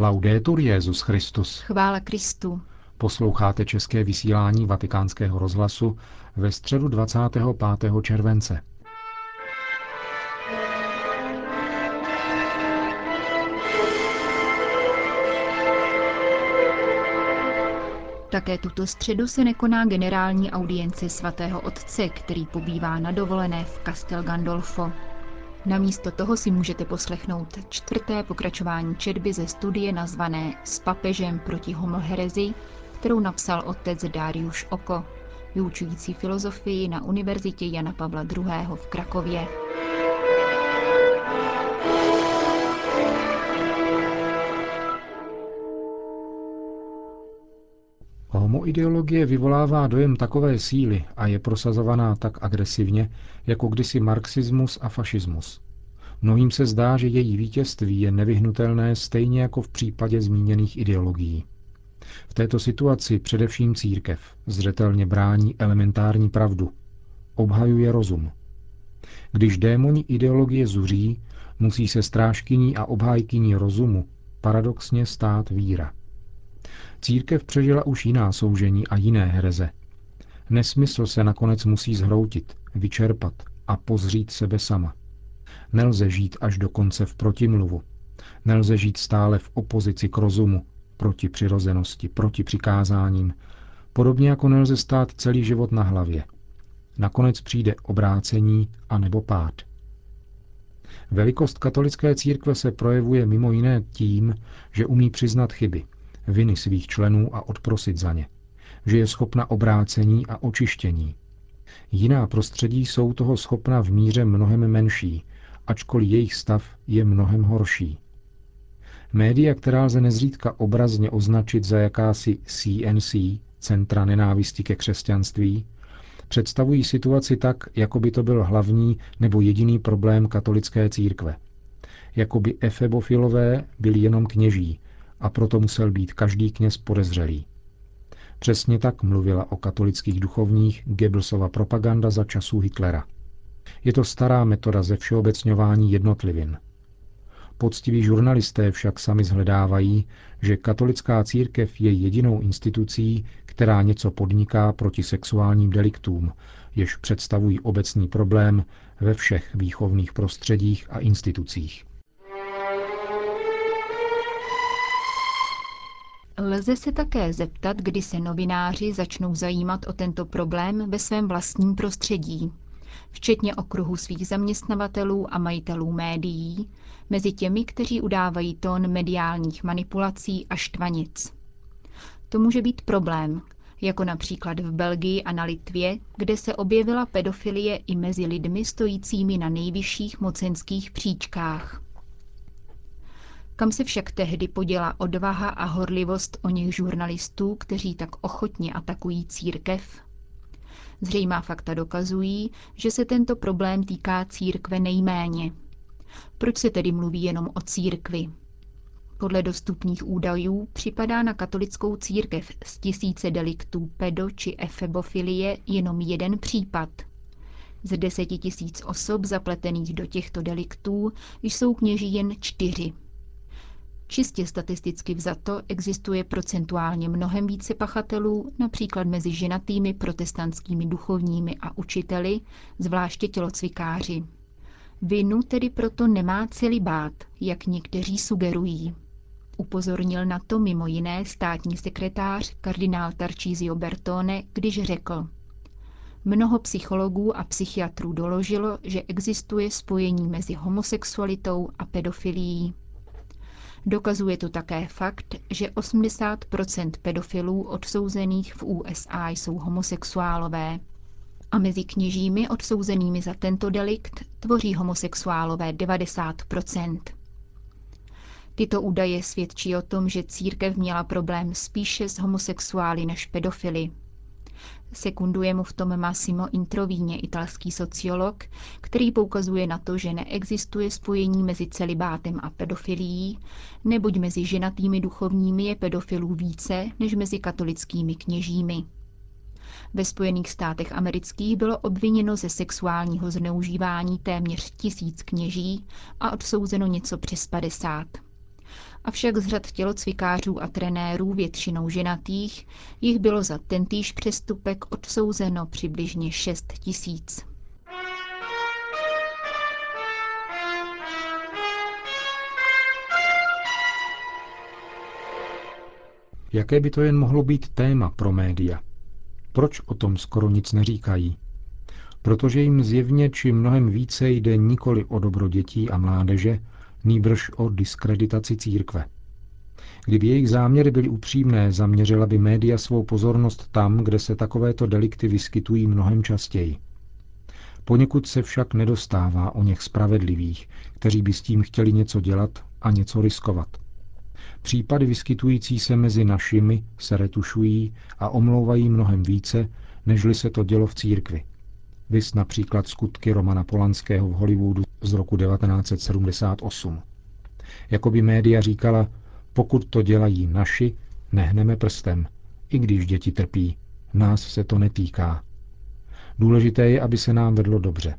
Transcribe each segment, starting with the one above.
Laudetur Jezus Christus. Chvála Kristu. Posloucháte české vysílání Vatikánského rozhlasu ve středu 25. července. Také tuto středu se nekoná generální audience svatého otce, který pobývá na dovolené v Castel Gandolfo. Namísto toho si můžete poslechnout čtvrté pokračování četby ze studie nazvané S papežem proti homoherezi, kterou napsal otec Darius Oko, vyučující filozofii na Univerzitě Jana Pavla II. v Krakově. Homoideologie vyvolává dojem takové síly a je prosazovaná tak agresivně, jako kdysi marxismus a fašismus. Mnohým se zdá, že její vítězství je nevyhnutelné stejně jako v případě zmíněných ideologií. V této situaci především církev zřetelně brání elementární pravdu. Obhajuje rozum. Když démoni ideologie zuří, musí se strážkyní a obhájkyní rozumu paradoxně stát víra. Církev přežila už jiná soužení a jiné hereze. Nesmysl se nakonec musí zhroutit, vyčerpat a pozřít sebe sama. Nelze žít až do konce v protimluvu. Nelze žít stále v opozici k rozumu, proti přirozenosti, proti přikázáním, podobně jako nelze stát celý život na hlavě. Nakonec přijde obrácení a nebo pád. Velikost katolické církve se projevuje mimo jiné tím, že umí přiznat chyby, viny svých členů a odprosit za ně, že je schopna obrácení a očištění. Jiná prostředí jsou toho schopna v míře mnohem menší, ačkoliv jejich stav je mnohem horší. Média, která lze nezřídka obrazně označit za jakási CNC, Centra nenávisti ke křesťanství, představují situaci tak, jako by to byl hlavní nebo jediný problém katolické církve. Jako by efebofilové byli jenom kněží a proto musel být každý kněz podezřelý. Přesně tak mluvila o katolických duchovních Goebbelsova propaganda za časů Hitlera. Je to stará metoda ze všeobecňování jednotlivin. Poctiví žurnalisté však sami zhledávají, že katolická církev je jedinou institucí, která něco podniká proti sexuálním deliktům, jež představují obecný problém ve všech výchovných prostředích a institucích. Lze se také zeptat, kdy se novináři začnou zajímat o tento problém ve svém vlastním prostředí, včetně okruhu svých zaměstnavatelů a majitelů médií, mezi těmi, kteří udávají tón mediálních manipulací a štvanic. To může být problém, jako například v Belgii a na Litvě, kde se objevila pedofilie i mezi lidmi stojícími na nejvyšších mocenských příčkách. Kam se však tehdy poděla odvaha a horlivost o nich žurnalistů, kteří tak ochotně atakují církev? Zřejmá fakta dokazují, že se tento problém týká církve nejméně. Proč se tedy mluví jenom o církvi? Podle dostupných údajů připadá na katolickou církev z tisíce deliktů pedo či efebofilie jenom jeden případ. Z deseti tisíc osob zapletených do těchto deliktů jsou kněží jen čtyři. Čistě statisticky vzato existuje procentuálně mnohem více pachatelů, například mezi ženatými protestantskými duchovními a učiteli, zvláště tělocvikáři. Vinu tedy proto nemá celibát, jak někteří sugerují. Upozornil na to mimo jiné státní sekretář kardinál Tarcísio Bertone, když řekl Mnoho psychologů a psychiatrů doložilo, že existuje spojení mezi homosexualitou a pedofilií. Dokazuje to také fakt, že 80% pedofilů odsouzených v USA jsou homosexuálové. A mezi kněžími odsouzenými za tento delikt tvoří homosexuálové 90% Tyto údaje svědčí o tom, že církev měla problém spíše s homosexuály než pedofily. Sekunduje mu v tom Massimo Introvíně, italský sociolog, který poukazuje na to, že neexistuje spojení mezi celibátem a pedofilií, neboť mezi ženatými duchovními je pedofilů více než mezi katolickými kněžími. Ve Spojených státech amerických bylo obviněno ze sexuálního zneužívání téměř tisíc kněží a odsouzeno něco přes 50. avšak z řad tělocvikářů a trenérů většinou ženatých jich bylo za tentýž přestupek odsouzeno přibližně 6 tisíc. Jaké by to jen mohlo být téma pro média? Proč o tom skoro nic neříkají? Protože jim zjevně či mnohem více jde nikoli o dobro dětí a mládeže, nýbrž o diskreditaci církve. Kdyby jejich záměry byly upřímné, zaměřila by média svou pozornost tam, kde se takovéto delikty vyskytují mnohem častěji. Poněkud se však nedostává o něch spravedlivých, kteří by s tím chtěli něco dělat a něco riskovat. Případy vyskytující se mezi našimi se retušují a omlouvají mnohem více, nežli se to dělo v církvi. Vys například skutky Romana Polanského v Hollywoodu z roku 1978. Jakoby média říkala, pokud to dělají naši, nehneme prstem, i když děti trpí. Nás se to netýká. Důležité je, aby se nám vedlo dobře.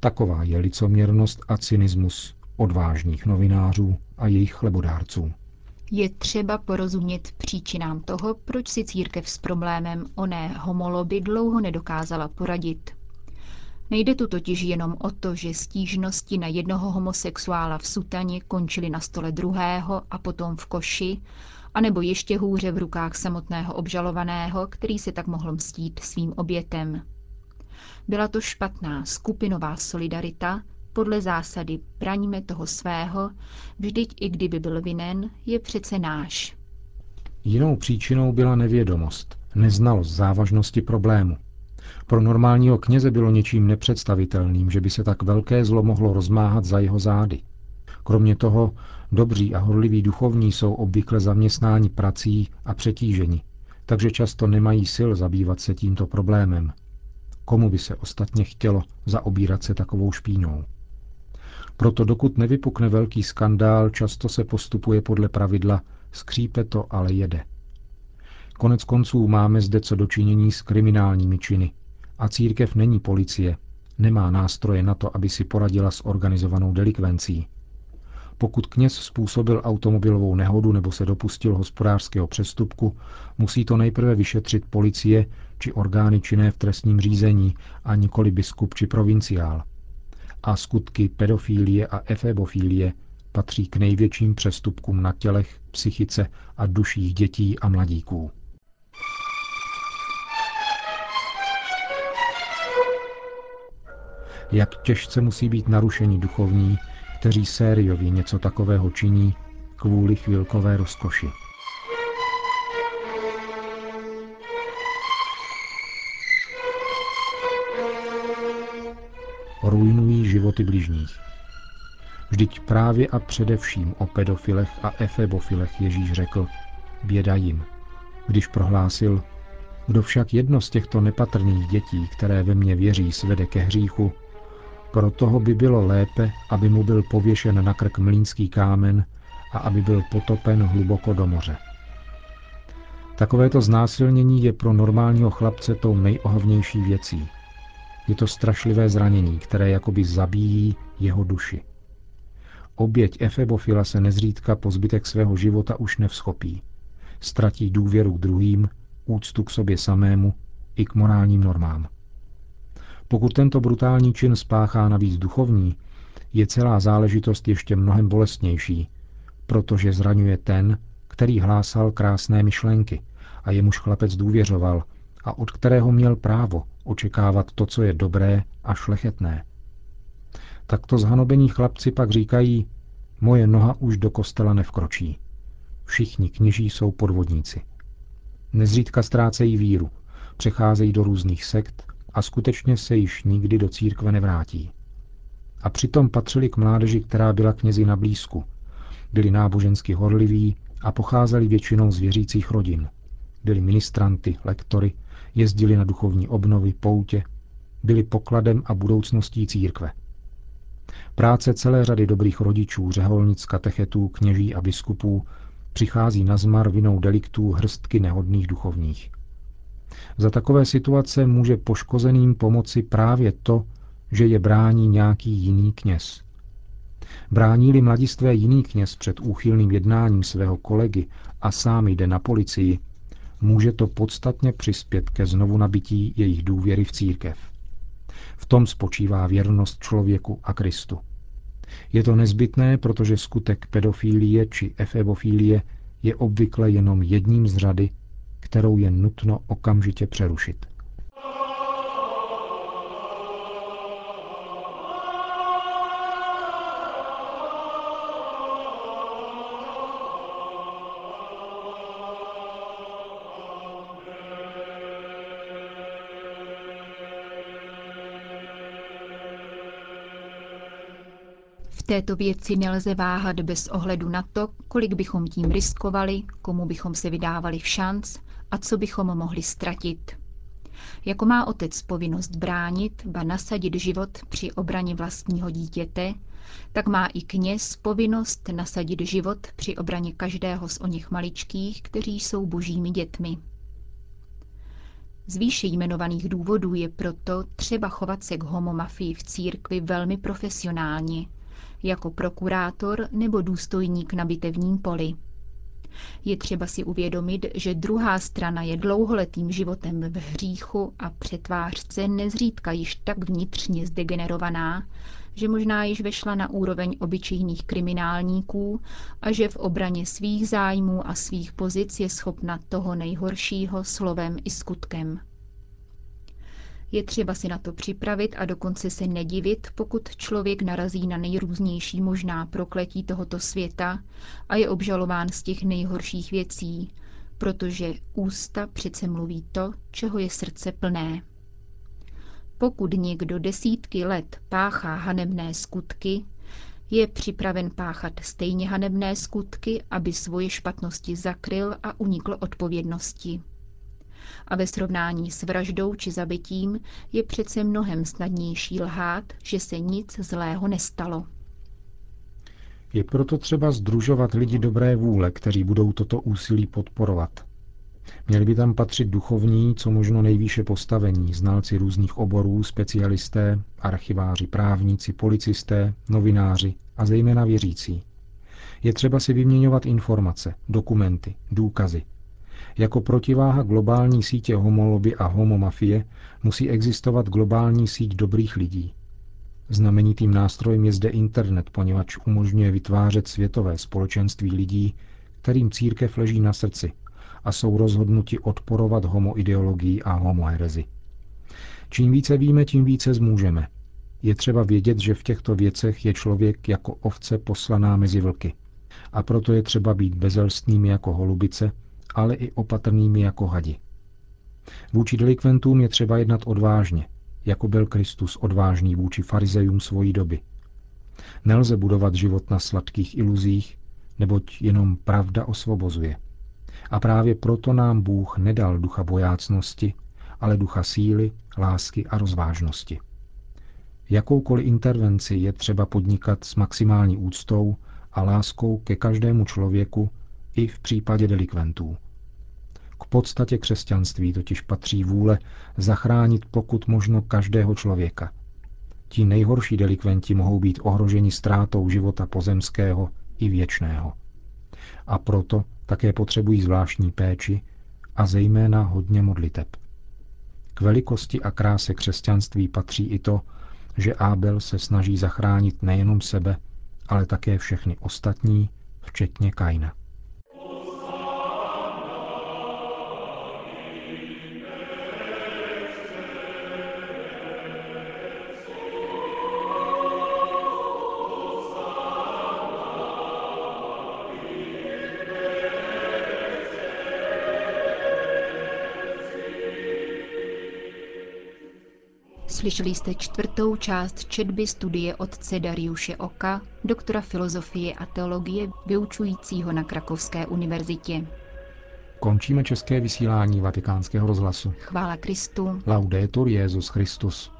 Taková je licoměrnost a cynismus odvážných novinářů a jejich chlebodárců. Je třeba porozumět příčinám toho, proč si církev s problémem oné homoloby dlouho nedokázala poradit. Nejde tu totiž jenom o to, že stížnosti na jednoho homosexuála v sutaně končily na stole druhého a potom v koši, anebo ještě hůře v rukách samotného obžalovaného, který se tak mohl mstít svým obětem. Byla to špatná skupinová solidarita, podle zásady braňme toho svého, vždyť i kdyby byl vinen, je přece náš. Jinou příčinou byla nevědomost, neznalost závažnosti problému. Pro normálního kněze bylo něčím nepředstavitelným, že by se tak velké zlo mohlo rozmáhat za jeho zády. Kromě toho, dobří a horliví duchovní jsou obvykle zaměstnáni prací a přetíženi, takže často nemají sil zabývat se tímto problémem. Komu by se ostatně chtělo zaobírat se takovou špínou? Proto dokud nevypukne velký skandál, často se postupuje podle pravidla skřípe to, ale jede. Konec konců máme zde co dočinění s kriminálními činy. A církev není policie, nemá nástroje na to, aby si poradila s organizovanou delikvencí. Pokud kněz způsobil automobilovou nehodu nebo se dopustil hospodářského přestupku, musí to nejprve vyšetřit policie či orgány činné v trestním řízení a nikoli biskup či provinciál a skutky pedofílie a efebofílie patří k největším přestupkům na tělech, psychice a duších dětí a mladíků. Jak těžce musí být narušeni duchovní, kteří sériově něco takového činí kvůli chvilkové rozkoši. Životy bližních. Vždyť právě a především o pedofilech a efebofilech Ježíš řekl, běda jim, když prohlásil, kdo však jedno z těchto nepatrných dětí, které ve mně věří, svede ke hříchu, pro toho by bylo lépe, aby mu byl pověšen na krk mlínský kámen a aby byl potopen hluboko do moře. Takovéto znásilnění je pro normálního chlapce tou nejohavnější věcí. Je to strašlivé zranění, které jakoby zabíjí jeho duši. Oběť Efebofila se nezřídka po zbytek svého života už nevschopí. Ztratí důvěru k druhým, úctu k sobě samému i k morálním normám. Pokud tento brutální čin spáchá navíc duchovní, je celá záležitost ještě mnohem bolestnější, protože zraňuje ten, který hlásal krásné myšlenky a jemuž chlapec důvěřoval a od kterého měl právo očekávat to, co je dobré a šlechetné. Takto zhanobení chlapci pak říkají, moje noha už do kostela nevkročí. Všichni kněží jsou podvodníci. Nezřídka ztrácejí víru, přecházejí do různých sekt a skutečně se již nikdy do církve nevrátí. A přitom patřili k mládeži, která byla knězi na blízku. Byli nábožensky horliví a pocházeli většinou z věřících rodin. Byli ministranty, lektory, jezdili na duchovní obnovy, poutě, byli pokladem a budoucností církve. Práce celé řady dobrých rodičů, řeholnic, katechetů, kněží a biskupů přichází na zmar vinou deliktů hrstky nehodných duchovních. Za takové situace může poškozeným pomoci právě to, že je brání nějaký jiný kněz. Brání-li mladistvé jiný kněz před úchylným jednáním svého kolegy a sám jde na policii, může to podstatně přispět ke znovu nabití jejich důvěry v církev. V tom spočívá věrnost člověku a Kristu. Je to nezbytné, protože skutek pedofílie či efebofílie je obvykle jenom jedním z řady, kterou je nutno okamžitě přerušit. Této věci nelze váhat bez ohledu na to, kolik bychom tím riskovali, komu bychom se vydávali v šanc a co bychom mohli ztratit. Jako má otec povinnost bránit, ba nasadit život při obraně vlastního dítěte, tak má i kněz povinnost nasadit život při obraně každého z o nich maličkých, kteří jsou božími dětmi. Z výše jmenovaných důvodů je proto třeba chovat se k homomafii v církvi velmi profesionálně, jako prokurátor nebo důstojník na bitevním poli. Je třeba si uvědomit, že druhá strana je dlouholetým životem v hříchu a přetvářce nezřídka již tak vnitřně zdegenerovaná, že možná již vešla na úroveň obyčejných kriminálníků a že v obraně svých zájmů a svých pozic je schopna toho nejhoršího slovem i skutkem. Je třeba si na to připravit a dokonce se nedivit, pokud člověk narazí na nejrůznější možná prokletí tohoto světa a je obžalován z těch nejhorších věcí, protože ústa přece mluví to, čeho je srdce plné. Pokud někdo desítky let páchá hanebné skutky, je připraven páchat stejně hanebné skutky, aby svoje špatnosti zakryl a unikl odpovědnosti a ve srovnání s vraždou či zabitím je přece mnohem snadnější lhát, že se nic zlého nestalo. Je proto třeba združovat lidi dobré vůle, kteří budou toto úsilí podporovat. Měli by tam patřit duchovní, co možno nejvýše postavení, znalci různých oborů, specialisté, archiváři, právníci, policisté, novináři a zejména věřící. Je třeba si vyměňovat informace, dokumenty, důkazy, jako protiváha globální sítě homoloby a homomafie musí existovat globální síť dobrých lidí. Znamenitým nástrojem je zde internet, poněvadž umožňuje vytvářet světové společenství lidí, kterým církev leží na srdci a jsou rozhodnuti odporovat homoideologii a homoherezi. Čím více víme, tím více zmůžeme. Je třeba vědět, že v těchto věcech je člověk jako ovce poslaná mezi vlky. A proto je třeba být bezelstnými jako holubice ale i opatrnými jako hadi. Vůči delikventům je třeba jednat odvážně, jako byl Kristus odvážný vůči farizejům svojí doby. Nelze budovat život na sladkých iluzích, neboť jenom pravda osvobozuje. A právě proto nám Bůh nedal ducha bojácnosti, ale ducha síly, lásky a rozvážnosti. Jakoukoliv intervenci je třeba podnikat s maximální úctou a láskou ke každému člověku i v případě delikventů. K podstatě křesťanství totiž patří vůle zachránit pokud možno každého člověka. Ti nejhorší delikventi mohou být ohroženi ztrátou života pozemského i věčného. A proto také potřebují zvláštní péči a zejména hodně modliteb. K velikosti a kráse křesťanství patří i to, že Ábel se snaží zachránit nejenom sebe, ale také všechny ostatní, včetně Kaina. Slyšeli jste čtvrtou část četby studie otce Dariuše Oka, doktora filozofie a teologie, vyučujícího na Krakovské univerzitě. Končíme české vysílání vatikánského rozhlasu. Chvála Kristu. Laudetur Jezus Christus.